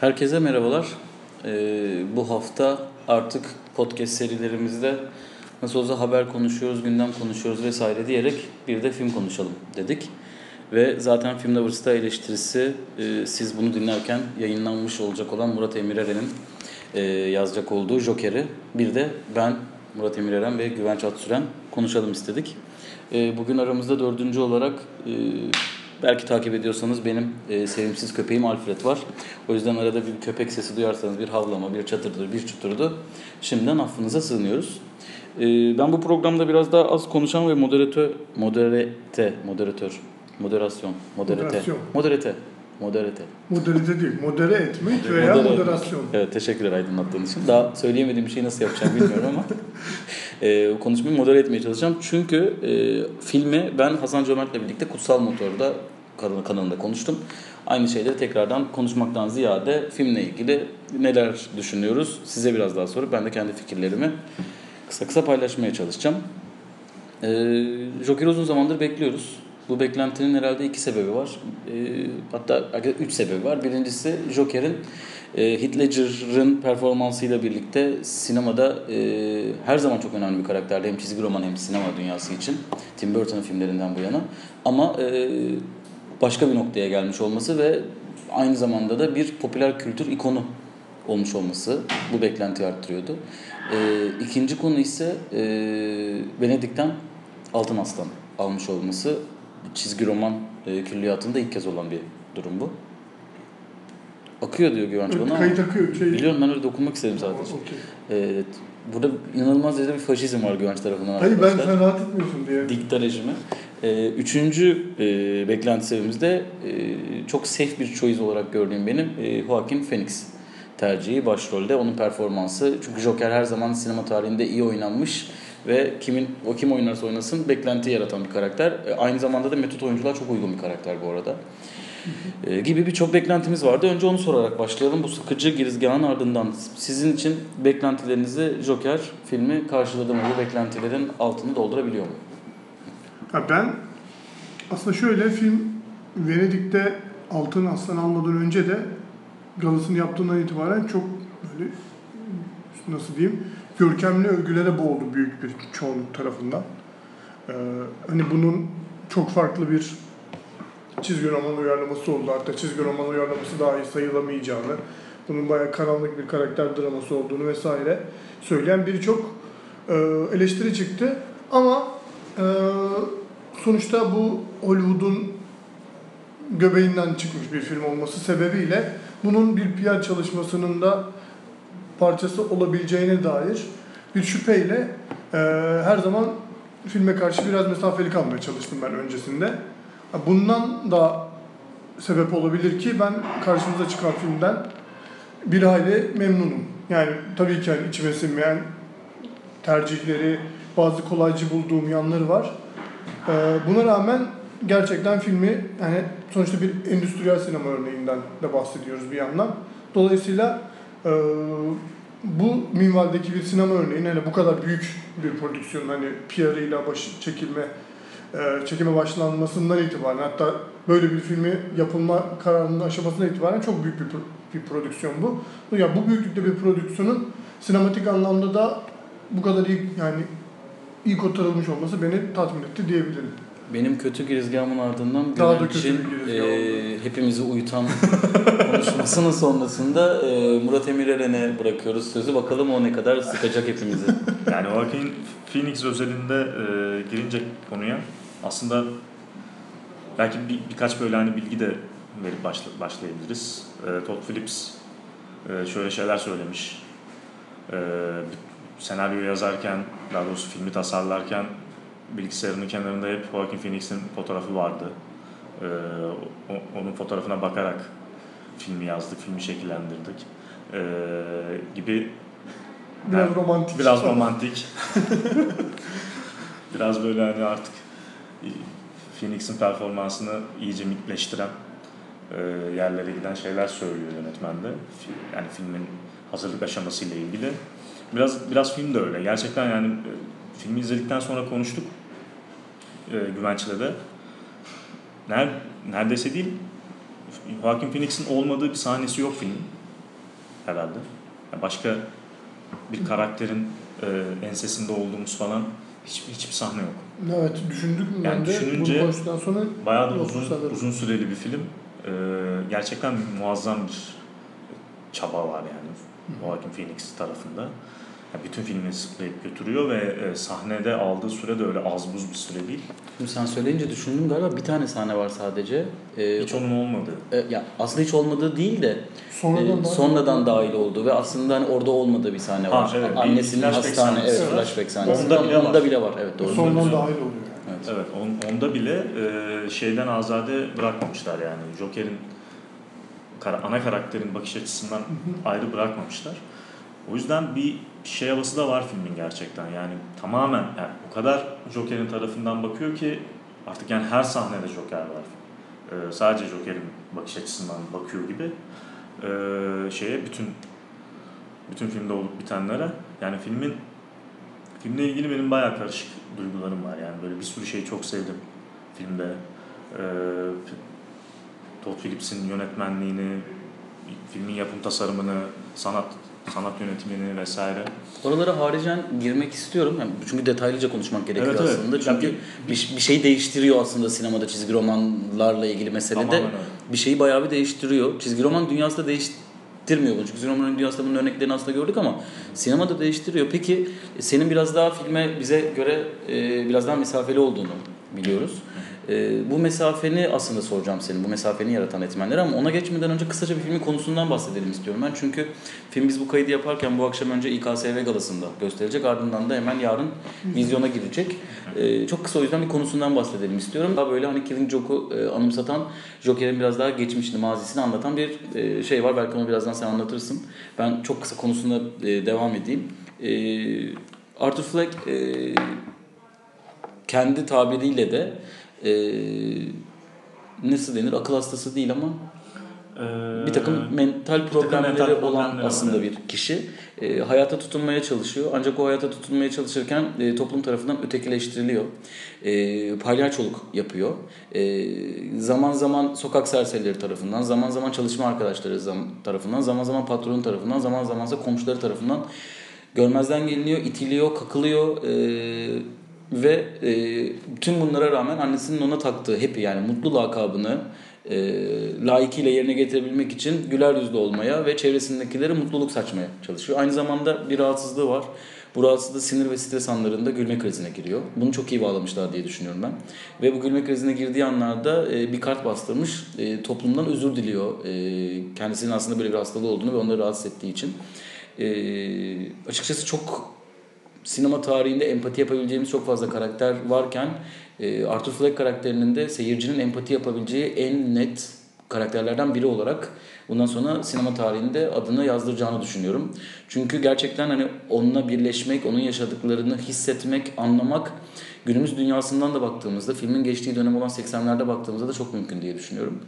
Herkese merhabalar. Ee, bu hafta artık podcast serilerimizde nasıl olsa haber konuşuyoruz, gündem konuşuyoruz vesaire diyerek bir de film konuşalım dedik. Ve zaten Film Lovers'ta eleştirisi e, siz bunu dinlerken yayınlanmış olacak olan Murat Emirer'in e, yazacak olduğu Joker'i. Bir de ben Murat Emireren ve Güvenç Atsüren konuşalım istedik. E, bugün aramızda dördüncü olarak e, belki takip ediyorsanız benim e, sevimsiz köpeğim Alfred var. O yüzden arada bir köpek sesi duyarsanız bir havlama, bir çatırdır, bir çuturdu. Şimdiden affınıza sığınıyoruz. E, ben bu programda biraz daha az konuşan ve moderatör, moderate, moderatör, moderasyon, moderate, Moderasyon. Moderate, moderate. Değil, modere etmek veya Modere- moderasyon. Evet teşekkürler aydınlattığın için. Daha söyleyemediğim bir şeyi nasıl yapacağım bilmiyorum ama e, konuşmayı modere etmeye çalışacağım. Çünkü e, filmi ben Hasan Cömert'le birlikte Kutsal Motor'da kanal- kanalında konuştum. Aynı şeyleri tekrardan konuşmaktan ziyade filmle ilgili neler düşünüyoruz size biraz daha sorup ben de kendi fikirlerimi kısa kısa paylaşmaya çalışacağım. E, Joker uzun zamandır bekliyoruz. Bu beklentinin herhalde iki sebebi var. E, hatta üç sebebi var. Birincisi Joker'in e, Heath Ledger'ın performansıyla birlikte sinemada e, her zaman çok önemli bir karakterdi. Hem çizgi roman hem sinema dünyası için. Tim Burton'ın filmlerinden bu yana. Ama e, başka bir noktaya gelmiş olması ve aynı zamanda da bir popüler kültür ikonu olmuş olması bu beklentiyi arttırıyordu. E, ikinci konu ise e, Venedik'ten Altın Aslan almış olması çizgi roman e, külliyatında ilk kez olan bir durum bu. Akıyor diyor Güvenç bana Kayıt akıyor. Şey, biliyorum ben öyle dokunmak istedim sadece. Okey. Evet. Burada inanılmaz derecede bir faşizm var Güvenç tarafından Hayır ben arkadaşlar. sen rahat etmiyorsun diye. Dikta rejimi. Ee, üçüncü e, beklenti sebebimiz de e, çok safe bir choice olarak gördüğüm benim e, Joaquin Phoenix tercihi başrolde. Onun performansı. Çünkü Joker her zaman sinema tarihinde iyi oynanmış ve kimin o kim oynarsa oynasın beklenti yaratan bir karakter. E, aynı zamanda da metot oyunculuğa çok uygun bir karakter bu arada. E, gibi birçok beklentimiz vardı. Önce onu sorarak başlayalım. Bu sıkıcı girizgahın ardından sizin için beklentilerinizi Joker filmi karşıladı mı? Bu beklentilerin altını doldurabiliyor mu? Ha, ben aslında şöyle film Venedik'te Altın Aslan almadan önce de galasını yaptığından itibaren çok böyle nasıl diyeyim görkemli övgülere boğuldu büyük bir çoğunluk tarafından. Ee, hani bunun çok farklı bir çizgi roman uyarlaması oldu. Hatta çizgi roman uyarlaması dahi sayılamayacağını, bunun bayağı karanlık bir karakter draması olduğunu vesaire söyleyen birçok e, eleştiri çıktı. Ama e, sonuçta bu Hollywood'un göbeğinden çıkmış bir film olması sebebiyle bunun bir PR çalışmasının da parçası olabileceğine dair bir şüpheyle e, her zaman filme karşı biraz mesafeli kalmaya çalıştım ben öncesinde. Bundan da sebep olabilir ki ben karşımıza çıkan filmden bir hayli memnunum. Yani tabii ki hani içime sinmeyen tercihleri, bazı kolaycı bulduğum yanları var. Ee, buna rağmen gerçekten filmi yani sonuçta bir endüstriyel sinema örneğinden de bahsediyoruz bir yandan. Dolayısıyla e, bu minvaldeki bir sinema örneğin hani bu kadar büyük bir prodüksiyon hani PR'ıyla baş çekilme e, çekime başlanmasından itibaren hatta böyle bir filmi yapılma kararının aşamasına itibaren çok büyük bir, bir prodüksiyon bu. Ya bu büyüklükte bir prodüksiyonun sinematik anlamda da bu kadar iyi yani iyi kotarılmış olması beni tatmin etti diyebilirim. Benim kötü girizgahımın ardından Daha da kötü bir e, hepimizi uyutan konuşmasının sonrasında e, Murat Emireren'e bırakıyoruz sözü. Bakalım o ne kadar sıkacak hepimizi. Yani Joaquin Phoenix özelinde e, girince konuya aslında belki bir, birkaç böyle hani bilgi de verip başla, başlayabiliriz. E, Todd Phillips e, şöyle şeyler söylemiş. E, senaryoyu yazarken, daha doğrusu filmi tasarlarken bilgisayarının kenarında hep Joaquin Phoenix'in fotoğrafı vardı. E, o- onun fotoğrafına bakarak filmi yazdık, filmi şekillendirdik. E, gibi Biraz Yani romantik. Biraz romantik. Biraz böyle hani artık Phoenix'in performansını iyice mitleştiren e, yerlere giden şeyler söylüyor yönetmen de. Yani filmin hazırlık aşamasıyla ilgili. Biraz biraz film de öyle. Gerçekten yani e, filmi izledikten sonra konuştuk e, Güvenç'le de. Ner, neredeyse değil Joaquin Phoenix'in olmadığı bir sahnesi yok filmin. herhalde. Yani başka bir karakterin e, ensesinde olduğumuz falan hiç, hiçbir sahne yok. Evet düşündük mü Yani ben de düşününce bunu sonra Bayağı da uzun, sanırım. uzun süreli bir film. Ee, gerçekten muazzam bir çaba var yani Joaquin Phoenix tarafında. Bütün filmi sıklayıp götürüyor ve e, sahnede aldığı süre de öyle az buz bir süre değil. Şimdi sen söyleyince düşündüm galiba bir tane sahne var sadece. Ee, Hiç onun olmadığı. e, ya aslında hiç olmadığı değil de sonradan e, sonradan dahil oldu ve aslında hani orada olmadığı bir sahne Ha, var. evet, Annesinin flashback hastane evet var. flashback sahnesi. Onda bile Onda var. bile var. Evet doğru. sonradan dahil oluyor yani. Evet. Evet, on, onda bile e, şeyden azade bırakmamışlar yani. Joker'in ana karakterin bakış açısından ayrı bırakmamışlar. O yüzden bir şey havası da var filmin gerçekten. Yani tamamen yani o kadar Joker'in tarafından bakıyor ki artık yani her sahnede Joker var. E, sadece Joker'in bakış açısından bakıyor gibi e, şeye bütün bütün filmde olup bitenlere yani filmin filmle ilgili benim bayağı karışık duygularım var yani böyle bir sürü şeyi çok sevdim filmde e, Todd Phillips'in yönetmenliğini filmin yapım tasarımını sanat sanat yönetimini vesaire Oralara haricen girmek istiyorum. Yani çünkü detaylıca konuşmak gerekiyor Evet, evet. aslında. Çünkü Ya bir, bir şey değiştiriyor aslında sinemada çizgi romanlarla ilgili meselede. Tamamen öyle. Bir şeyi bayağı bir değiştiriyor. Çizgi roman dünyası da değiştirmiyor bunu. Çünkü çizgi romanın dünyasında bunun örneklerini aslında gördük ama sinemada değiştiriyor. Peki senin biraz daha filme bize göre e, biraz daha mesafeli olduğunu biliyoruz. E, bu mesafeni aslında soracağım senin. Bu mesafeni yaratan etmenleri ama ona geçmeden önce kısaca bir filmin konusundan bahsedelim istiyorum ben. Çünkü film biz bu kaydı yaparken bu akşam önce İKSV galasında gösterecek. Ardından da hemen yarın vizyona girecek. E, çok kısa o yüzden bir konusundan bahsedelim istiyorum. Daha böyle hani Killing Joke'u e, anımsatan, Joker'in biraz daha geçmişini, mazisini anlatan bir e, şey var. Belki onu birazdan sen anlatırsın. Ben çok kısa konusuna e, devam edeyim. Arthur Fleck kendi tabiriyle de e, nasıl denir? Akıl hastası değil ama Ee, bir takım mental problemleri mental olan problemleri aslında var. bir kişi. E, hayata tutunmaya çalışıyor. Ancak o hayata tutunmaya çalışırken e, toplum tarafından ötekileştiriliyor. E, palyaçoluk yapıyor. E, zaman zaman sokak serserileri tarafından zaman zaman çalışma arkadaşları zam- tarafından zaman zaman patronun tarafından zaman zaman ise komşuları tarafından görmezden geliniyor itiliyor kakılıyor. E, ve e, tüm bunlara rağmen annesinin ona taktığı happy yani mutlu lakabını e, layıkıyla yerine getirebilmek için güler yüzlü olmaya ve çevresindekilere mutluluk saçmaya çalışıyor. Aynı zamanda bir rahatsızlığı var. Bu rahatsızlığı sinir ve stres anlarında gülme krizine giriyor. Bunu çok iyi bağlamışlar diye düşünüyorum ben. Ve bu gülme krizine girdiği anlarda e, bir kart bastırmış. E, toplumdan özür diliyor. E, kendisinin aslında böyle bir hastalığı olduğunu ve onları rahatsız ettiği için. E, açıkçası çok sinema tarihinde empati yapabileceğimiz çok fazla karakter varken e, Arthur Fleck karakterinin de seyircinin empati yapabileceği en net karakterlerden biri olarak bundan sonra sinema tarihinde adını yazdıracağını düşünüyorum. Çünkü gerçekten hani onunla birleşmek, onun yaşadıklarını hissetmek, anlamak günümüz dünyasından da baktığımızda filmin geçtiği dönem olan 80'lerde baktığımızda da çok mümkün diye düşünüyorum.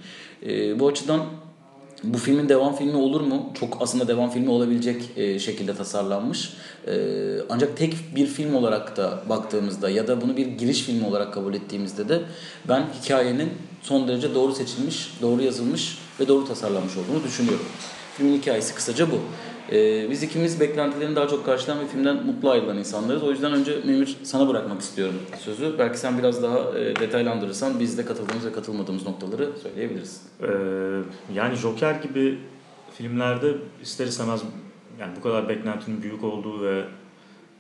E, bu açıdan bu filmin devam filmi olur mu? Çok aslında devam filmi olabilecek e, şekilde tasarlanmış. E, ancak tek bir film olarak da baktığımızda ya da bunu bir giriş filmi olarak kabul ettiğimizde de ben hikayenin son derece doğru seçilmiş, doğru yazılmış ve doğru tasarlanmış olduğunu düşünüyorum. Filmin hikayesi kısaca bu. E, biz ikimiz beklentilerini daha çok karşılayan ve filmden mutlu ayrılan insanlarız. O yüzden önce Memir sana bırakmak istiyorum sözü. Belki sen biraz daha e, detaylandırırsan biz de katıldığımız ve katılmadığımız noktaları söyleyebiliriz. Ee, yani Joker gibi filmlerde ister istemez yani bu kadar beklentinin büyük olduğu ve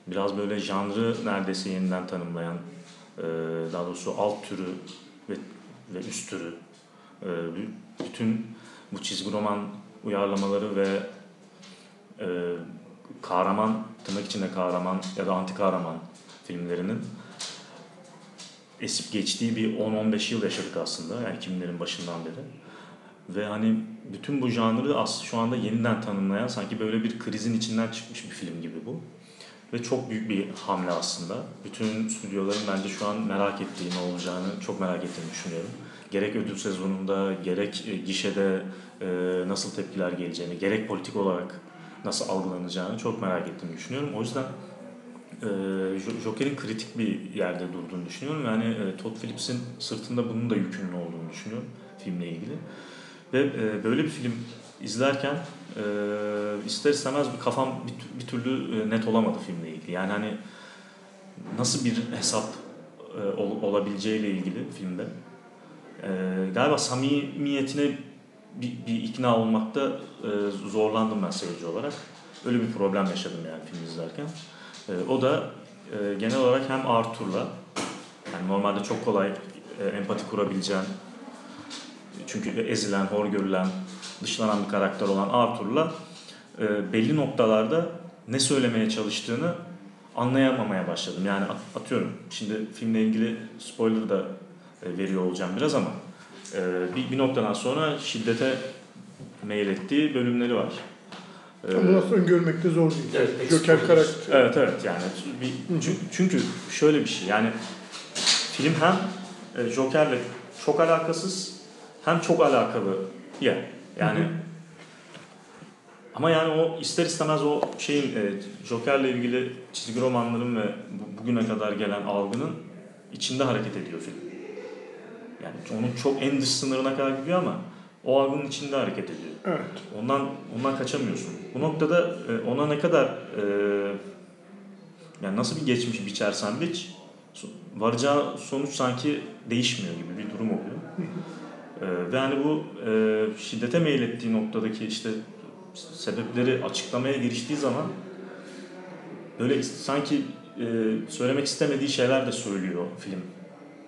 biraz böyle janrı neredeyse yeniden tanımlayan e, daha doğrusu alt türü ve, ve üst türü e, bütün bu çizgi roman uyarlamaları ve e, kahraman tırnak içinde kahraman ya da anti kahraman filmlerinin esip geçtiği bir 10-15 yıl yaşadık aslında yani 2000'lerin başından beri. Ve hani bütün bu janrı as şu anda yeniden tanımlayan sanki böyle bir krizin içinden çıkmış bir film gibi bu. Ve çok büyük bir hamle aslında. Bütün stüdyoların bence şu an merak ettiği ne olacağını çok merak ettiğini düşünüyorum. Gerek ödül sezonunda, gerek e, gişede e, nasıl tepkiler geleceğini, gerek politik olarak nasıl algılanacağını çok merak ettiğimi düşünüyorum. O yüzden e, Jo- Joker'in kritik bir yerde durduğunu düşünüyorum. Yani e, Todd Phillips'in sırtında bunun da yükünün olduğunu düşünüyorum filmle ilgili. Ve e, böyle bir film izlerken e, ister istemez bir kafam bir, bir türlü e, net olamadı filmle ilgili. Yani hani nasıl bir hesap e, ol, olabileceğiyle ilgili filmde. E, galiba samimiyetine bir, bir ikna olmakta e, zorlandım ben seyirci olarak. Öyle bir problem yaşadım yani film izlerken. E, o da e, genel olarak hem Arthur'la yani normalde çok kolay e, empati kurabileceğin çünkü ezilen, hor görülen, dışlanan bir karakter olan Arthur'la e, belli noktalarda ne söylemeye çalıştığını anlayamamaya başladım. Yani atıyorum şimdi filmle ilgili spoiler da e, veriyor olacağım biraz ama bir, bir noktadan sonra şiddete meylettiği bölümleri var. E, ama nasıl öngörmek de zor değil. Evet, Joker karakter. Evet evet yani bir, çünkü şöyle bir şey yani film hem Joker'le çok alakasız hem çok alakalı ya yani hı hı. ama yani o ister istemez o şeyin e, Joker'le ilgili çizgi romanların ve bugüne kadar gelen algının içinde hareket ediyor film. Yani onun çok en dış sınırına kadar gidiyor ama o algının içinde hareket ediyor. Evet. Ondan ondan kaçamıyorsun. Bu noktada e, ona ne kadar e, yani nasıl bir geçmiş biçersen biç varacağı sonuç sanki değişmiyor gibi bir durum oluyor. Ee, ve hani bu e, şiddete meylettiği noktadaki işte sebepleri açıklamaya giriştiği zaman böyle sanki e, söylemek istemediği şeyler de söylüyor film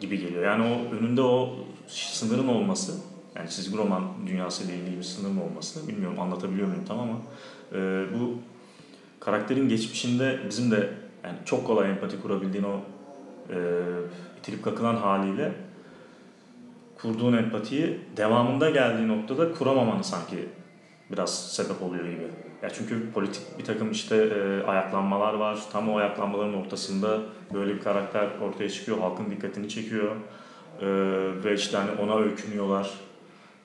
gibi geliyor. Yani o önünde o sınırın olması, yani çizgi roman dünyası ile ilgili bir sınırın olması, bilmiyorum anlatabiliyor muyum tam ama e, bu karakterin geçmişinde bizim de yani çok kolay empati kurabildiğin o e, itilip kakılan haliyle kurduğun empatiyi devamında geldiği noktada kuramamanı sanki biraz sebep oluyor gibi. Ya çünkü politik bir takım işte e, ayaklanmalar var. Tam o ayaklanmaların ortasında böyle bir karakter ortaya çıkıyor. Halkın dikkatini çekiyor. E, ve işte hani ona öykünüyorlar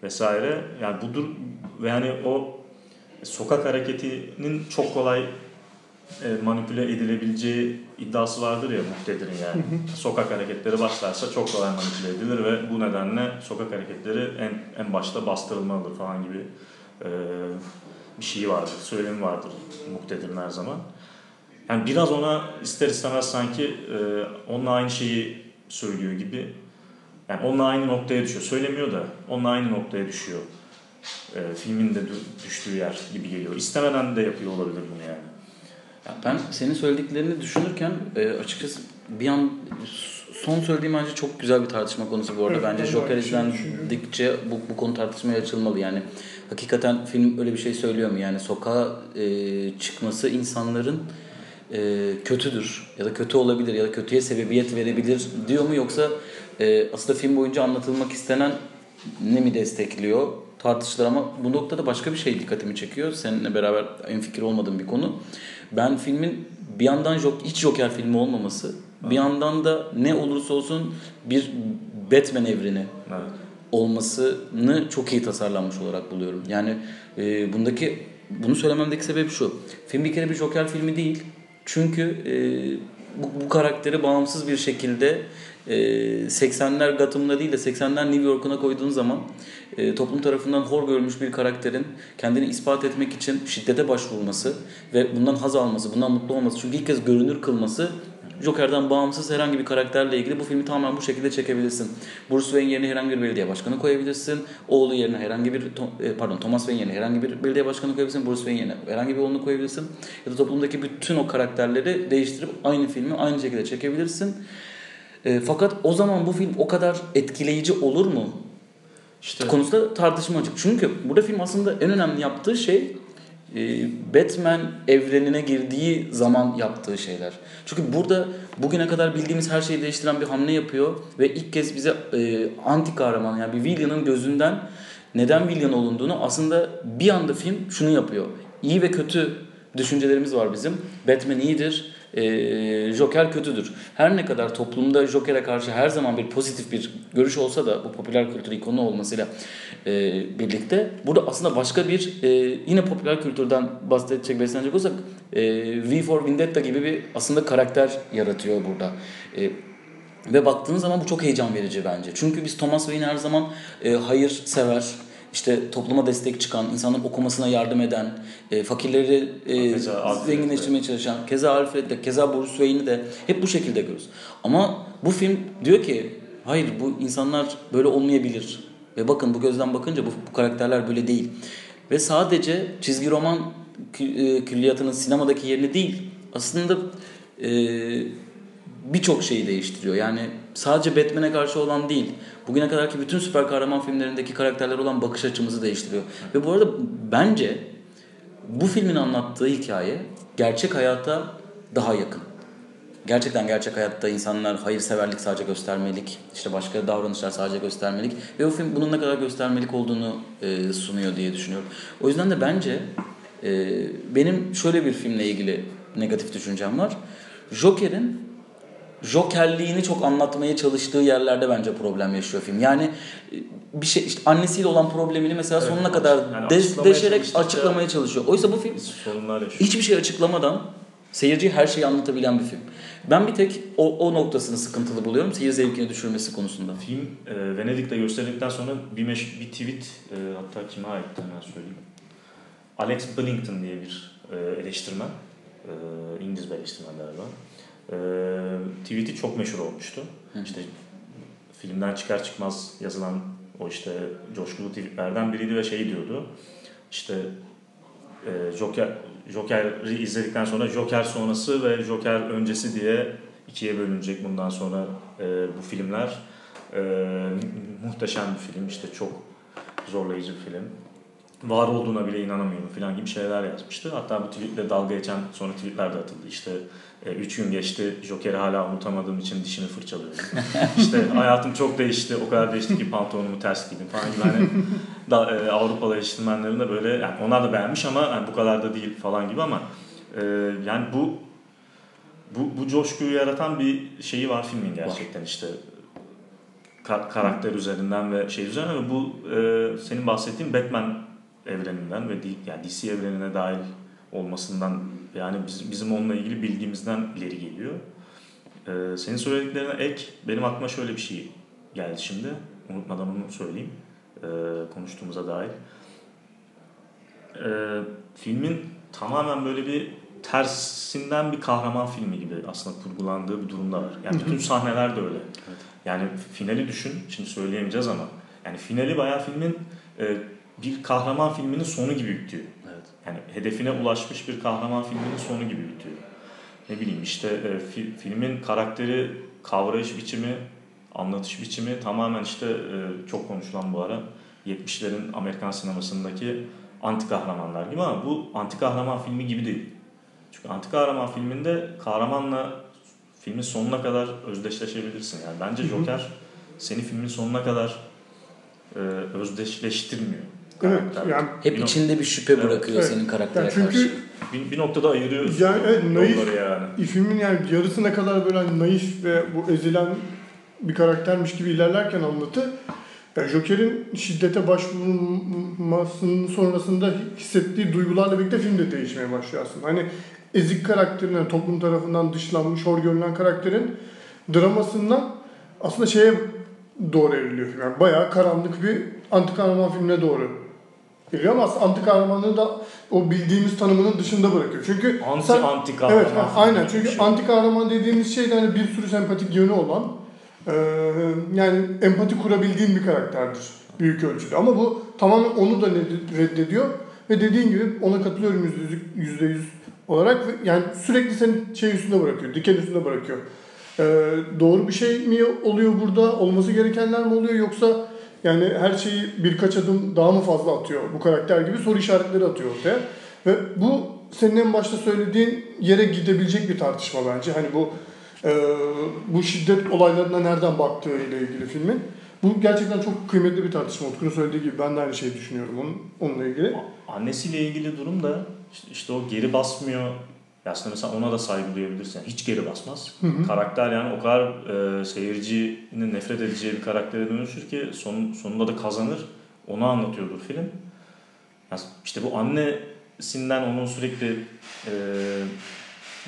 vesaire. Yani budur ve yani o sokak hareketinin çok kolay e, manipüle edilebileceği iddiası vardır ya muhtedir'in yani. Sokak hareketleri başlarsa çok kolay manipüle edilir ve bu nedenle sokak hareketleri en en başta bastırılmalıdır falan gibi e, bir şey vardır, söylemi vardır muhtedir'in her zaman. Yani biraz ona ister istemez sanki e, onunla aynı şeyi söylüyor gibi. Yani onunla aynı noktaya düşüyor. Söylemiyor da onunla aynı noktaya düşüyor. E, filmin de düştüğü yer gibi geliyor. İstemeden de yapıyor olabilir bunu yani. Ben senin söylediklerini düşünürken e, açıkçası bir an son söylediğim bence çok güzel bir tartışma konusu bu arada. bence Joker izlendikçe bu, bu konu tartışmaya açılmalı. Yani hakikaten film öyle bir şey söylüyor mu? Yani sokağa e, çıkması insanların e, kötüdür ya da kötü olabilir ya da kötüye sebebiyet verebilir diyor mu yoksa e, aslında film boyunca anlatılmak istenen ne mi destekliyor tartışılır ama bu noktada başka bir şey dikkatimi çekiyor. Seninle beraber en fikir olmadığım bir konu ben filmin bir yandan hiç Joker filmi olmaması, bir yandan da ne olursa olsun bir Batman evreni evet. olmasını çok iyi tasarlanmış olarak buluyorum. Yani e, bundaki bunu söylememdeki sebep şu. Film bir kere bir Joker filmi değil. Çünkü e, bu, bu karakteri bağımsız bir şekilde e, 80'ler Gotham'da değil de 80'ler New York'una koyduğun zaman e, toplum tarafından hor görülmüş bir karakterin kendini ispat etmek için şiddete başvurması ve bundan haz alması, bundan mutlu olması çünkü ilk kez görünür kılması Joker'dan bağımsız herhangi bir karakterle ilgili bu filmi tamamen bu şekilde çekebilirsin. Bruce Wayne yerine herhangi bir belediye başkanı koyabilirsin. Oğlu yerine herhangi bir e, pardon Thomas Wayne yerine herhangi bir belediye başkanı koyabilirsin. Bruce Wayne yerine herhangi bir oğlunu koyabilirsin. Ya da toplumdaki bütün o karakterleri değiştirip aynı filmi aynı şekilde çekebilirsin. E, fakat o zaman bu film o kadar etkileyici olur mu? İşte konusunda tartışma açık. Çünkü burada film aslında en önemli yaptığı şey Batman evrenine girdiği zaman yaptığı şeyler. Çünkü burada bugüne kadar bildiğimiz her şeyi değiştiren bir hamle yapıyor ve ilk kez bize e, anti kahraman yani bir villain'ın gözünden neden villain olunduğunu aslında bir anda film şunu yapıyor. İyi ve kötü düşüncelerimiz var bizim. Batman iyidir, e, Joker kötüdür. Her ne kadar toplumda Joker'e karşı her zaman bir pozitif bir görüş olsa da bu popüler kültür ikonu olmasıyla e, birlikte burada aslında başka bir e, yine popüler kültürden bahsedecek beslenecek olsak e, V for Vendetta gibi bir aslında karakter yaratıyor burada. E, ve baktığınız zaman bu çok heyecan verici bence. Çünkü biz Thomas Wayne her zaman e, hayır sever, işte topluma destek çıkan, insanların okumasına yardım eden, e, fakirleri e, Keza zenginleştirmeye çalışan, keza Alfred de, keza Bruce Wayne'i de hep bu şekilde görüyoruz. Ama bu film diyor ki hayır bu insanlar böyle olmayabilir. Ve bakın bu gözden bakınca bu, bu karakterler böyle değil. Ve sadece çizgi roman e, külliyatının sinemadaki yerini değil aslında e, birçok şeyi değiştiriyor. Yani sadece Batman'e karşı olan değil. Bugüne kadarki bütün süper kahraman filmlerindeki karakterler olan bakış açımızı değiştiriyor. Ve bu arada bence bu filmin anlattığı hikaye gerçek hayata daha yakın. Gerçekten gerçek hayatta insanlar hayırseverlik sadece göstermelik, işte başka davranışlar sadece göstermelik ve o film bunun ne kadar göstermelik olduğunu e, sunuyor diye düşünüyorum. O yüzden de bence e, benim şöyle bir filmle ilgili negatif düşüncem var. Joker'in Jokerliğini çok anlatmaya çalıştığı yerlerde bence problem yaşıyor film. Yani bir şey işte annesiyle olan problemini mesela Evet, sonuna kadar yani de- açıklamaya deşerek açıklamaya çalışıyor. Oysa bu film hiçbir şey açıklamadan seyirciye her şeyi anlatabilen bir film. Ben bir tek o, o noktasını sıkıntılı buluyorum. Seyir zevkini düşürmesi konusunda. Film e, Venedik'te gösterildikten sonra bir, meş, bir tweet e, hatta kime ait hemen söyleyeyim. Alex Billington diye bir e, eleştirmen. E, İngiliz bir eleştirmen galiba. E, tweet'i çok meşhur olmuştu. Hı. İşte filmden çıkar çıkmaz yazılan o işte coşkulu tweetlerden biriydi ve şey diyordu. İşte e, Joker Joker'i izledikten sonra Joker sonrası ve Joker öncesi diye ikiye bölünecek bundan sonra e, bu filmler. E, muhteşem bir film işte çok zorlayıcı bir film. Var olduğuna bile inanamıyorum falan gibi şeyler yazmıştı. Hatta bu tweetle dalga geçen sonra tweetler de atıldı. İşte 3 gün geçti Joker'i hala unutamadığım için dişini fırçalıyorum. işte hayatım çok değişti o kadar değişti ki pantolonumu ters giydim falan gibi. Hani da, e, Avrupalı eleştirmenlerin de böyle yani onlar da beğenmiş ama yani bu kadar da değil falan gibi ama e, yani bu bu bu coşkuyu yaratan bir şeyi var filmin gerçekten işte. Ka- karakter üzerinden ve şey üzerinden ve bu e, senin bahsettiğin Batman evreninden ve D- yani DC evrenine dahil olmasından yani biz, bizim onunla ilgili bilgimizden ileri geliyor. E, senin söylediklerine ek benim aklıma şöyle bir şey geldi şimdi. Unutmadan onu söyleyeyim. E, konuştuğumuza dair. E, filmin tamamen böyle bir tersinden bir kahraman filmi gibi aslında kurgulandığı bir durumda var. Yani bütün sahneler de öyle. Yani finali düşün. Şimdi söyleyemeyeceğiz ama. Yani finali bayağı filmin e, bir kahraman filminin sonu gibi bitiyor. Yani hedefine ulaşmış bir kahraman filminin sonu gibi bitiyor. Ne bileyim işte e, fi- filmin karakteri, kavrayış biçimi, anlatış biçimi tamamen işte e, çok konuşulan bu ara 70'lerin Amerikan sinemasındaki anti kahramanlar gibi ama bu anti kahraman filmi gibi değil. Çünkü anti kahraman filminde kahramanla filmin sonuna kadar özdeşleşebilirsin. Yani bence Joker seni filmin sonuna kadar e, özdeşleştirmiyor. Evet karakterle. yani Hep Bir içinde bir şüphe Evet. bırakıyor Evet. senin karaktere Yani çünkü karşı. bir, bir noktada ayırıyorsun Yani evet, naif- yani. filmin yani yarısına kadar böyle hani naif ve bu ezilen bir karaktermiş gibi ilerlerken anlatı yani Joker'in şiddete başvurmasının sonrasında hissettiği duygularla birlikte film de değişmeye başlıyor aslında. Hani ezik karakterin, yani toplum tarafından dışlanmış, hor görülen karakterin dramasından aslında şeye doğru evriliyor film. Yani bayağı karanlık bir anti kahraman filmine doğru ama aslında anti kahramanlığı da o bildiğimiz tanımının dışında bırakıyor. Çünkü Anti sen- anti kahraman. Evet, aynen. Çünkü şey. anti kahraman dediğimiz şey de hani bir sürü sempatik yönü olan, e, yani empati kurabildiğin bir karakterdir büyük ölçüde. Ama bu tamamen onu da reddediyor ve dediğin gibi ona katılıyorum yüzde yüz- yüzde yüz olarak yani sürekli seni şey üstünde bırakıyor, diken üstünde bırakıyor. E, doğru bir şey mi oluyor burada, olması gerekenler mi oluyor yoksa yani her şeyi birkaç adım daha mı fazla atıyor bu karakter gibi soru işaretleri atıyor ortaya. Ve bu senin en başta söylediğin yere gidebilecek bir tartışma bence. Hani bu e, bu şiddet olaylarına nereden baktığı ile ilgili filmin. Bu gerçekten çok kıymetli bir tartışma. Utku'nun söylediği gibi ben de aynı şeyi düşünüyorum onun, onunla ilgili. Annesiyle ilgili durum da işte, o geri basmıyor. Aslında mesela ona da saygı duyabilirsin. Hiç geri basmaz. Karakter yani o kadar e, seyircinin nefret edeceği bir karaktere dönüşür ki son, sonunda da kazanır. Onu anlatıyordur film. Yani işte bu annesinden onun sürekli e,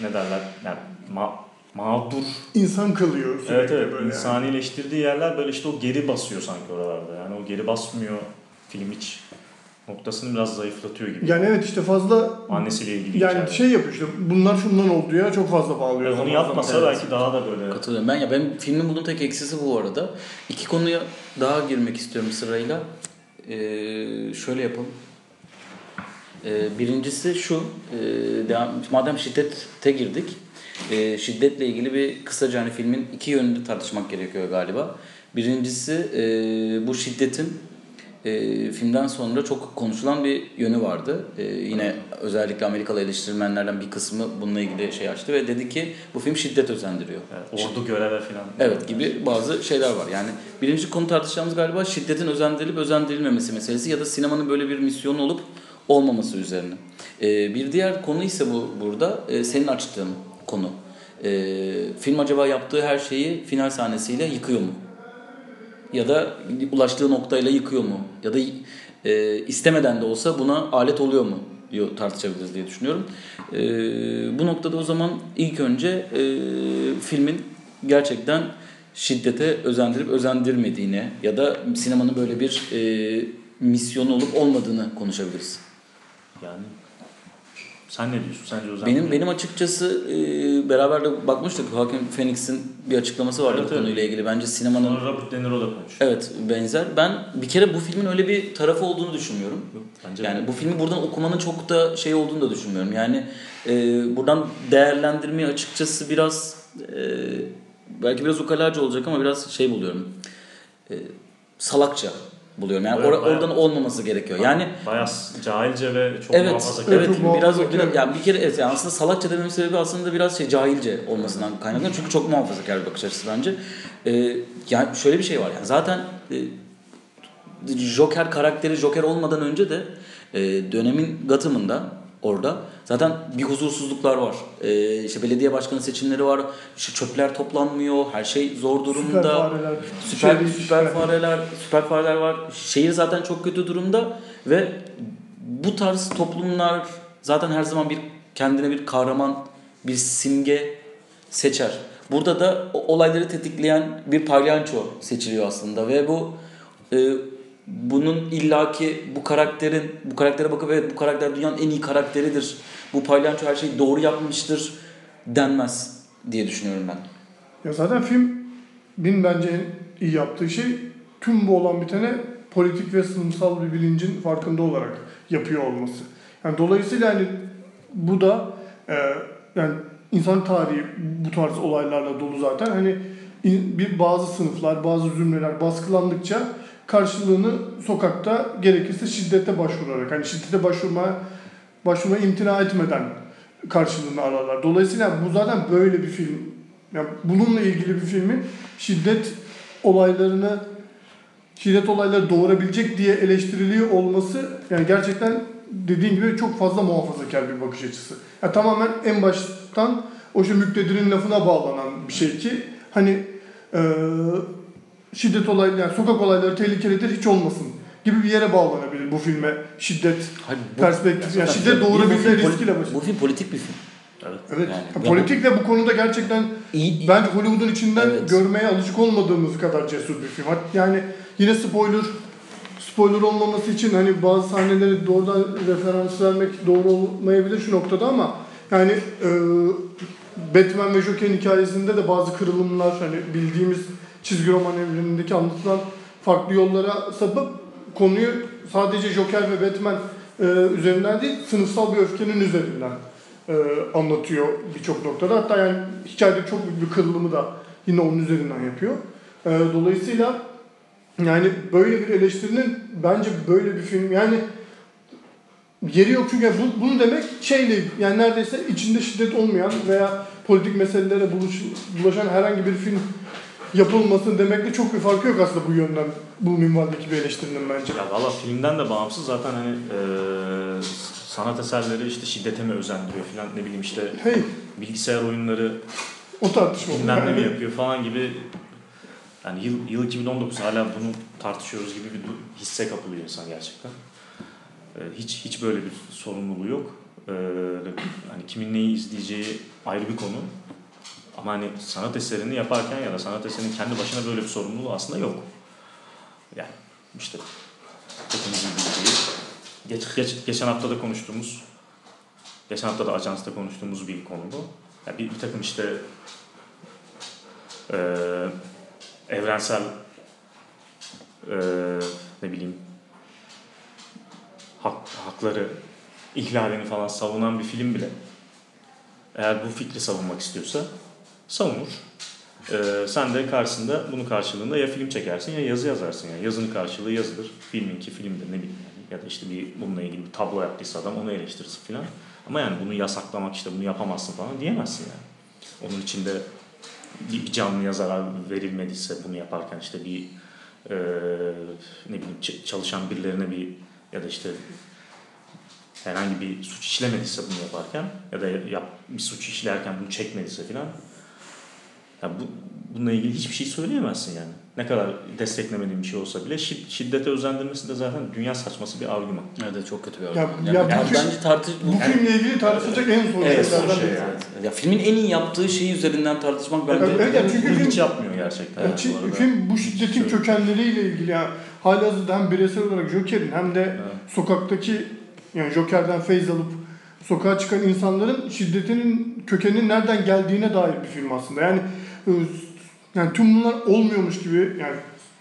ne derler yani ma- mağdur İnsan sürekli Evet evet böyle. yani. insanileştirdiği yerler böyle işte o geri basıyor sanki oralarda. Yani o geri basmıyor film iç noktasını biraz zayıflatıyor gibi. Yani evet işte fazla Annesiyle ilgili yani hikaye. şey yapıyor işte bunlar şundan oldu ya çok fazla bağlıyor. Onu zaman yapmasa zaman. belki daha da böyle Katılıyorum. Ben ya ben filmin bulduğum tek eksisi bu arada. İki konuya daha girmek istiyorum sırayla. Ee, şöyle yapalım. Ee, birincisi şu. E, devam, madem şiddete girdik. E, şiddetle ilgili bir kısaca hani filmin iki yönünde tartışmak gerekiyor galiba. Birincisi e, bu şiddetin e, filmden sonra çok konuşulan bir yönü vardı. E, yine özellikle Amerikalı eleştirmenlerden bir kısmı bununla ilgili şey açtı ve dedi ki bu film şiddet özendiriyor. evet, ordu göreve falan. Evet gibi bazı şeyler var. Yani birinci konu tartışacağımız galiba şiddetin özendirilip özendirilmemesi meselesi ya da sinemanın böyle bir misyonu olup olmaması üzerine. Ee, bir diğer konu ise bu burada e, senin açtığın konu. Ee, film acaba yaptığı her şeyi final sahnesiyle yıkıyor mu? Ya da ulaştığı noktayla yıkıyor mu? Ya da e, istemeden de olsa buna alet oluyor mu? diyor tartışabiliriz diye düşünüyorum. Ee, bu noktada o zaman ilk önce e, filmin gerçekten şiddete özendirip özendirmediğini ya da sinemanın böyle bir e, misyonu olup olmadığını konuşabiliriz. Yani sen ne diyorsun? Sence Özen Benim benim açıkçası e, beraber de bakmıştık. Hakim Phoenix'in bir açıklaması vardı Evet, bu evet. konuyla ilgili. Bence sinemanın Sonra Robert De Niro da konuşuyor. evet benzer. Ben bir kere bu filmin öyle bir tarafı olduğunu düşünmüyorum. Bence Yani bu filmi buradan okumanın çok da şey olduğunu da düşünmüyorum. Yani e, buradan değerlendirmeyi açıkçası biraz e, belki biraz ukalaca olacak ama biraz şey buluyorum. E, salakça buluyorum. Yani Evet, or- bayağı- oradan olmaması gerekiyor. Yani bayağı cahilce ve çok evet, muhafazakar. evet Çok biraz, biraz yani bir kere evet yani aslında salakça dememin sebebi aslında biraz şey cahilce olmasından kaynaklanıyor. Çünkü çok muhafazakar bir bakış açısı bence. E, yani şöyle bir şey var yani zaten e, Joker karakteri Joker olmadan önce de e, dönemin Gotham'ında orada zaten bir huzursuzluklar var. E, işte belediye başkanı seçimleri var. İşte çöpler toplanmıyor. Her şey zor durumda. Süper fareler. Süper, şey- süper fareler, süper fareler var. Şehir zaten çok kötü durumda ve bu tarz toplumlar zaten her zaman bir kendine bir kahraman, bir simge seçer. Burada da olayları tetikleyen bir palyanço seçiliyor aslında ve bu e, bunun illaki bu karakterin bu karaktere bakıp evet bu karakter dünyanın en iyi karakteridir. Bu palyanço her şeyi doğru yapmıştır denmez diye düşünüyorum ben. Ya zaten filmin bence en iyi yaptığı şey tüm bu olan bitene politik ve sınıfsal bir bilincin farkında olarak yapıyor olması. Yani dolayısıyla hani bu da e, yani insan tarihi bu tarz olaylarla dolu zaten. Hani in- bir bazı sınıflar, bazı zümreler baskılandıkça karşılığını sokakta gerekirse şiddete başvurarak hani şiddete başvurma başvurma imtina etmeden karşılığını ararlar. Dolayısıyla bu zaten böyle bir film. Yani bununla ilgili bir filmin şiddet olaylarını şiddet olayları doğurabilecek diye eleştiriliyor olması yani gerçekten dediğin gibi çok fazla muhafazakar bir bakış açısı. Yani tamamen en baştan o şu müktedirin lafına bağlanan bir şey ki hani eee şiddet olayları yani sokak olayları tehlikelidir hiç olmasın gibi bir yere bağlanabilir bu filme şiddet Hayır, bu- perspektifi. Yani şiddet doğurabilme riskiyle başlıyor. Bu film politik bir film. Evet. Evet. Yani- Ya politik de bu konuda gerçekten İyi, bence Hollywood'un içinden Evet. görmeye alışık olmadığımız kadar cesur bir film. Yani yine spoiler spoiler olmaması için hani bazı sahneleri doğrudan referans vermek doğru olmayabilir şu noktada ama yani e, Batman ve Joker'in hikayesinde de bazı kırılımlar hani bildiğimiz çizgi roman evrenindeki anlatılan farklı yollara sapıp konuyu sadece Joker ve Batman e, üzerinden değil sınıfsal bir öfkenin üzerinden e, anlatıyor birçok noktada. Hatta yani hikayede çok büyük bir kırılımı da yine onun üzerinden yapıyor. E, dolayısıyla yani böyle bir eleştirinin bence böyle bir film yani yeri yok çünkü bu, bunu demek şeyle yani neredeyse içinde şiddet olmayan veya politik meselelere buluş, bulaşan herhangi bir film yapılmasın demekle çok bir farkı yok aslında bu yönden bu minvaldeki bir eleştirinin bence. Ya valla filmden de bağımsız zaten hani e, sanat eserleri işte şiddete mi özendiriyor falan ne bileyim işte Hey bilgisayar oyunları o tartışma. bilmem ne mi yapıyor falan gibi yani yıl, yıl 2019 hala bunu tartışıyoruz gibi bir hisse kapılıyor insan gerçekten. E, hiç hiç böyle bir sorumluluğu yok. E, hani kimin neyi izleyeceği ayrı bir konu. Ama hani sanat eserini yaparken ya da sanat eserinin kendi başına böyle bir sorumluluğu aslında yok. Yani işte Hepimizin bildiği. Geç, geç, geçen hafta da konuştuğumuz, geçen hafta da ajansta konuştuğumuz bir konu bu. Yani bir, bir takım işte e, evrensel e, ne bileyim hak, hakları ihlalini falan savunan bir film bile eğer bu fikri savunmak istiyorsa savunur. Ee, sen de karşısında bunun karşılığında ya film çekersin ya yazı yazarsın. Yani yazının karşılığı yazıdır. Filminki filmdir ne bileyim yani. Ya da işte bir bununla ilgili bir tablo yaptıysa adam onu eleştirirsin filan. Ama yani bunu yasaklamak işte bunu yapamazsın falan diyemezsin yani. Onun içinde bir canlı yazara verilmediyse bunu yaparken işte bir e, ne bileyim çalışan birilerine bir ya da işte herhangi bir suç işlemediyse bunu yaparken ya da yap, bir suç işlerken bunu çekmediyse filan ya bu, bununla ilgili hiçbir şey söyleyemezsin yani. Ne kadar desteklemediğin bir şey olsa bile şi- şiddete özendirmesi de zaten dünya saçması bir argüman. Evet çok kötü bir Ya- örnek. ya Yani, yani bu- bence tartış Bu yani- filmle ilgili tartışılacak en son Evet, şeylerden şey biri. yani. Ya filmin en iyi yaptığı şeyi üzerinden tartışmak bence Evet, evet, çünkü film, hiç yapmıyor gerçekten. yani bu film bu şiddetin kökenleriyle ilgili yani halihazırda hem bireysel olarak Joker'in hem de Evet. sokaktaki yani Joker'den feyz alıp sokağa çıkan insanların şiddetinin kökeninin nereden geldiğine dair bir film aslında. Yani yani tüm bunlar olmuyormuş gibi yani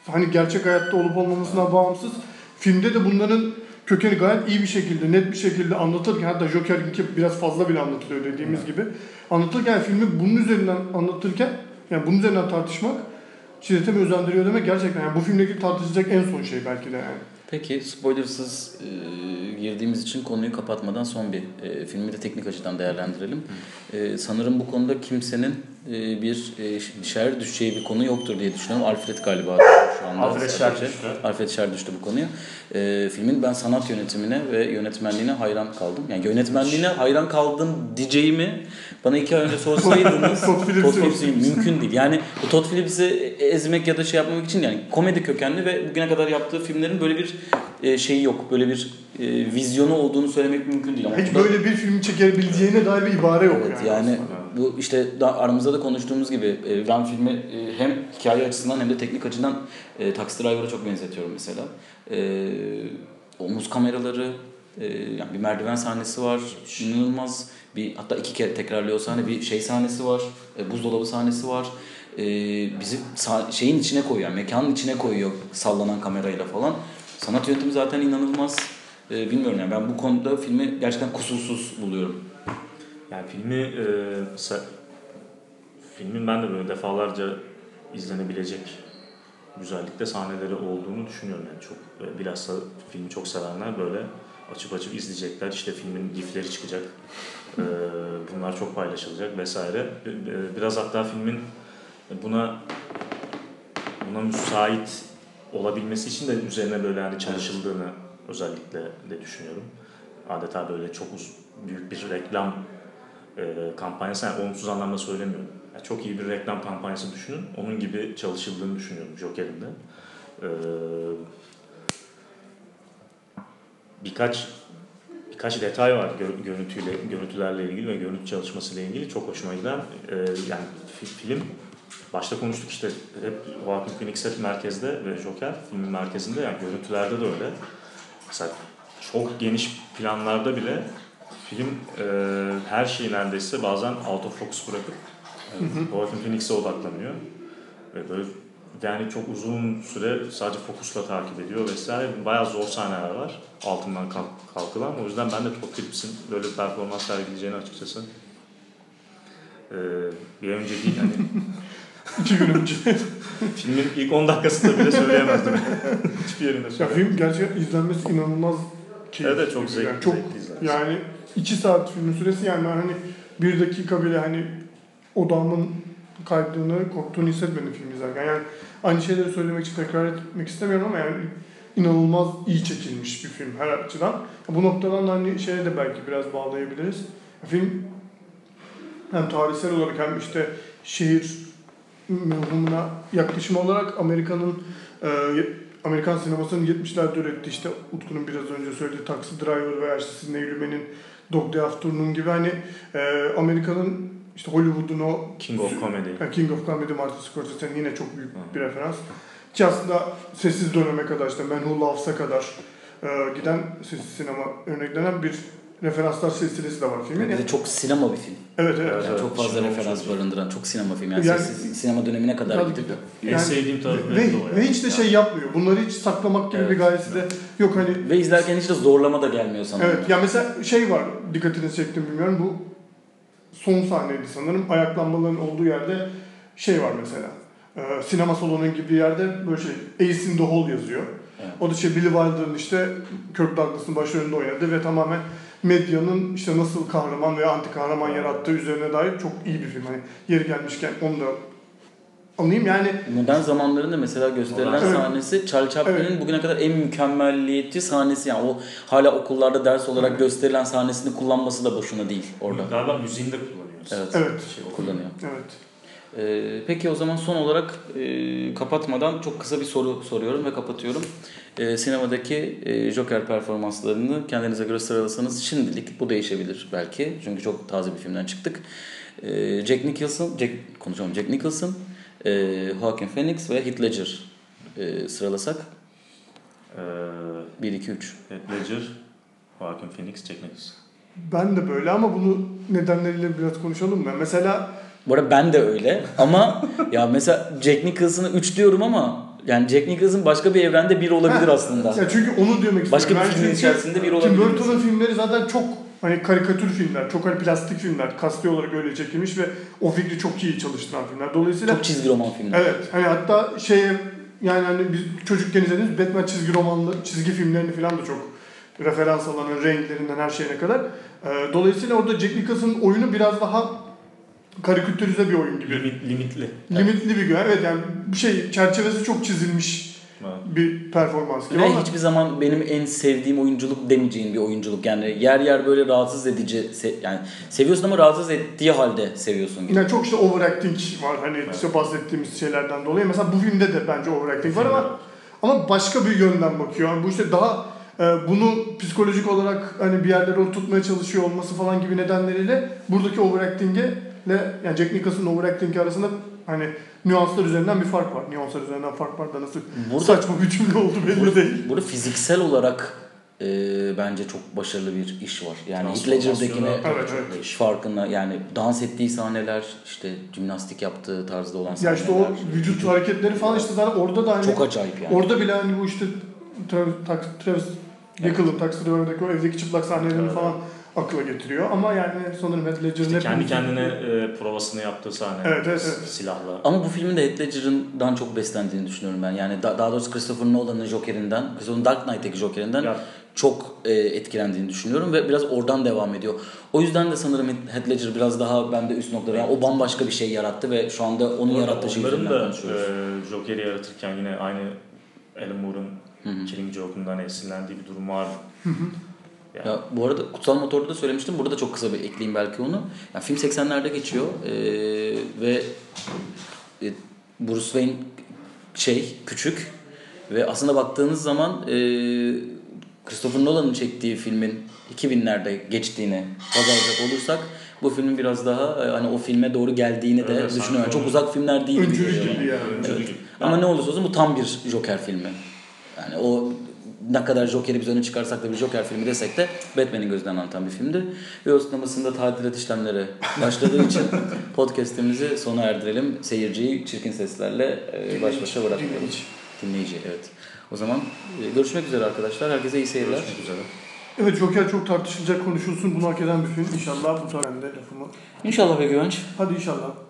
hani gerçek hayatta olup olmamasına bağımsız filmde de bunların kökeni gayet iyi bir şekilde, net bir şekilde anlatırken hatta Joker'inki biraz fazla bile anlatılıyor dediğimiz gibi. Anlatırken filmi bunun üzerinden anlatırken yani bunun üzerinden tartışmak şiddete mi özendiriyor demek gerçekten yani bu filmle ilgili tartışacak en son şey belki de yani. Peki spoilersız e, girdiğimiz için konuyu kapatmadan son bir e, filmi de teknik açıdan değerlendirelim. E, sanırım bu konuda kimsenin bir e, şer düşeceği bir konu yoktur diye düşünüyorum. Alfred galiba şu anda. Alfred. Scher düştü. Alfred Scher düştü bu konuya. E, filmin ben sanat yönetimine ve yönetmenliğine hayran kaldım. Yani yönetmenliğine hayran kaldım diyeceğimi bana iki ay önce sorsaydınız Todd Phillips'i mümkün değil. Yani bu Todd Phillips'i ezmek ya da şey yapmamak için yani komedi kökenli ve bugüne kadar yaptığı filmlerin böyle bir e, şeyi yok. Böyle bir e, vizyonu olduğunu söylemek mümkün değil. Ama Hiç burada- böyle bir filmi çekebileceğine dair bir ibare yok Evet yani. yani. Bu işte da aramızda da konuştuğumuz gibi ben filmi e, hem hikaye açısından hem de teknik açıdan e, Taxi Driver'a çok benzetiyorum mesela. E, omuz kameraları, e, yani bir merdiven sahnesi var, inanılmaz bir hatta iki kere tekrarlıyor sahne bir şey sahnesi var, e, buzdolabı sahnesi var. E, bizi sa- şeyin içine koyuyor, mekanın içine koyuyor sallanan kamerayla falan. Sanat yönetimi zaten inanılmaz. E, bilmiyorum yani ben bu konuda filmi gerçekten kusursuz buluyorum. Yani filmi e, se- filmin ben de böyle defalarca izlenebilecek güzellikte sahneleri olduğunu düşünüyorum. Yani çok e, bilhassa filmi çok sevenler böyle açıp açıp izleyecekler. İşte filmin gifleri çıkacak E, bunlar çok paylaşılacak vesaire. E, e, biraz hatta filmin buna buna müsait olabilmesi için de üzerine böyle hani çalışıldığını özellikle de düşünüyorum. Adeta böyle çok uz- büyük bir reklam e, kampanyası yani olumsuz anlamda söylemiyorum. Yani çok iyi bir reklam kampanyası düşünün. Onun gibi çalışıldığını düşünüyorum Joker'in de. E, birkaç birkaç detay var gö- görüntüyle görüntülerle ilgili ve görüntü çalışmasıyla ilgili çok hoşuma giden. E, yani fi- film başta konuştuk işte hep Joaquin Phoenix hep merkezde ve Joker filmin merkezinde yani görüntülerde de öyle. Mesela çok geniş planlarda bile film e, her şeyi neredeyse bazen out of focus bırakıp Joaquin Phoenix'e odaklanıyor. Ve böyle yani çok uzun süre sadece fokusla takip ediyor vesaire. Bayağı zor sahneler var altından kalk, kalkılan. O yüzden ben de Todd Phillips'in böyle bir performans sergileyeceğini açıkçası e, bir önce değil hani İki gün önce. filmin ilk 10 dakikasında bile söyleyemezdim. Hiçbir yerinde ya söyleyemezdim. film gerçekten izlenmesi inanılmaz keyifli. Evet, çok zevkli, Yani çok zevkli izlenmesi. yani iki saat filmin süresi yani ben hani bir dakika bile hani odamın kaydığını, korktuğunu hissetmedim film izlerken. Yani aynı şeyleri söylemek için tekrar etmek istemiyorum ama yani inanılmaz iyi çekilmiş bir film her açıdan. Bu noktadan da hani şeye de belki biraz bağlayabiliriz. Film hem tarihsel olarak hem işte şehir mevhumuna yaklaşım olarak Amerika'nın e, Amerikan sinemasının 70'lerde ürettiği işte Utku'nun biraz önce söylediği Taxi Driver veya işte Sidney Dog Day Afternoon gibi hani e, Amerika'nın işte Hollywood'un o King of Comedy. King of Comedy Martin Scorsese'nin yine çok büyük bir referans. Ki aslında Sessiz Döneme kadar işte Men Who Loves'a kadar e, giden sessiz sinema örneklenen bir referanslar silsilesi de var filmin. Bir de çok sinema bir film. Evet evet. Yani Evet, çok fazla sinema referans barındıran çok sinema film. Yani, Yani- sinema dönemine kadar Tabii gidip ki. En Yani- sevdiğim tarafı Ve, ve yani. hiç de şey yapmıyor. Bunları hiç saklamak gibi Evet. bir gayesi de yok hani. ve izlerken hiç de zorlama da gelmiyor sana. Evet ya mesela şey var dikkatini çektim bilmiyorum bu son sahneydi sanırım. Ayaklanmaların olduğu yerde şey var mesela. Ee, sinema salonu gibi bir yerde böyle şey Ace in the Hole yazıyor. Evet. O da şey Billy Wilder'ın işte Kirk Douglas'ın başrolünde oynadı ve tamamen medyanın işte nasıl kahraman veya anti kahraman yarattığı üzerine dair çok iyi bir film. Hani yeri gelmişken onu da anlayayım. Yani Modern zamanlarında mesela gösterilen. Evet. sahnesi Charlie Chaplin'in bugüne kadar en mükemmelliyetçi sahnesi yani o hala okullarda ders olarak gösterilen sahnesini kullanması da boşuna değil orada. Galiba müziğini de kullanıyoruz. Evet. evet. Şey, Kullanıyor. Evet. Ee, peki o zaman son olarak e, kapatmadan çok kısa bir soru soruyorum ve kapatıyorum. Ee, sinemadaki e, Joker performanslarını kendinize göre sıralasanız şimdilik bu değişebilir belki. Çünkü çok taze bir filmden çıktık. Ee, Jack Nicholson, Jack, konuşalım Jack Nicholson, e, Joaquin Phoenix ve Heath Ledger e, sıralasak Ee, 1, 2, 3. Heath Ledger, Joaquin Phoenix, Jack Nicholson. Ben de böyle ama bunu nedenleriyle biraz konuşalım mı? Mesela Bu arada ben de öyle ama ya mesela Jack Nicholson'ı 3 diyorum ama yani Jack Nicholson başka bir evrende bir olabilir Ha, aslında. Ya çünkü onu demek istiyorum. Başka bir filmin içerisinde bir Tim olabilir. Burton'un filmleri zaten çok hani karikatür filmler, çok hani plastik filmler, kasti olarak öyle çekilmiş ve o fikri çok iyi çalıştıran filmler. Dolayısıyla Çok çizgi roman filmler. evet hani hatta şeye yani hani biz çocukken izlediğimiz Batman çizgi romanlı çizgi filmlerini falan da çok referans alanın renklerinden her şeyine kadar. Ee, Dolayısıyla orada Jack Nicholson'ın oyunu biraz daha karikatürize bir oyun gibi. Limit, limitli. Limitli bir gün. Evet yani bir şey çerçevesi çok çizilmiş Evet. bir performans gibi Ve ama hiçbir zaman benim en sevdiğim oyunculuk demeyeceğim bir oyunculuk. Yani yer yer böyle rahatsız edici se- yani seviyorsun ama rahatsız ettiği halde seviyorsun gibi. yine çok işte overacting var hani işte bahsettiğimiz şeylerden dolayı. Mesela bu filmde de bence overacting var ama ama başka bir yönden bakıyor. Yani bu işte daha e, bunu psikolojik olarak hani bir yerlere oturtmaya çalışıyor olması falan gibi nedenleriyle buradaki overacting'e yani Jack Nicholson'ın overacting arasında hani nüanslar üzerinden bir fark var. Nüanslar üzerinden fark var da nasıl Burada saçma bir cümle oldu belli değil. burada fiziksel olarak e, bence çok başarılı bir iş var. Yani Heath Ledger'dakine Evet, evet. iş farkında yani dans ettiği sahneler işte jimnastik yaptığı tarzda olan Ya sahneler. işte o vücut hareketleri falan işte zaten orada da hani çok acayip yani. Orada bile hani bu işte Travis, Travis Bickle'ın Taxi Driver'daki o evdeki çıplak sahnelerini Evet. falan akla getiriyor. Ama yani sanırım Heath Ledger'ın İşte kendi kendine e, provasını yaptığı sahne. Evet, evet, evet. Silahla. Ama bu filmin de Heath Ledger'dan çok beslendiğini düşünüyorum ben. Yani da- daha doğrusu Christopher Nolan'ın Joker'inden, Christopher Dark Knight'teki Joker'inden Ya, çok e, etkilendiğini düşünüyorum ve biraz oradan devam ediyor. O yüzden de sanırım Heath Ledger biraz daha bende üst noktada. Yani o bambaşka bir şey yarattı ve şu anda onun yarattığı şey üzerinden da konuşuyoruz. e, Joker'i yaratırken yine aynı Alan Moore'un Hı hı. Killing Joke'undan esinlendiği bir durum var. Yani, Ya bu arada Kutsal Motor'da da söylemiştim. Burada da çok kısa bir ekleyeyim belki onu. Ya film 80'lerde geçiyor ee, ve e, Bruce Wayne şey küçük ve aslında baktığınız zaman e, Christopher Nolan'ın çektiği filmin 2000'lerde geçtiğini baz alacak olursak bu filmin biraz daha e, hani o filme doğru geldiğini de Evet, düşünüyorum. Çok uzak filmler değil Öncülü gibi yani. Evet. Ama ne olursa olsun bu tam bir Joker filmi. Yani o ne kadar Joker'i biz öne çıkarsak da bir Joker filmi desek de Batman'in gözünden anlatan bir filmdi. Ve o sinemasında tadilat işlemleri başladığı için podcast'imizi sona erdirelim. Seyirciyi çirkin seslerle e, baş başa bırakmayalım. Dinleyici. Dinleyici evet. O zaman e, görüşmek üzere arkadaşlar. Herkese iyi seyirler. Görüşmek üzere. Evet Joker çok tartışılacak konuşulsun bunu hak eden bir film. İnşallah bu sefer ben de lafımı. İnşallah be Güvenç. Hadi inşallah.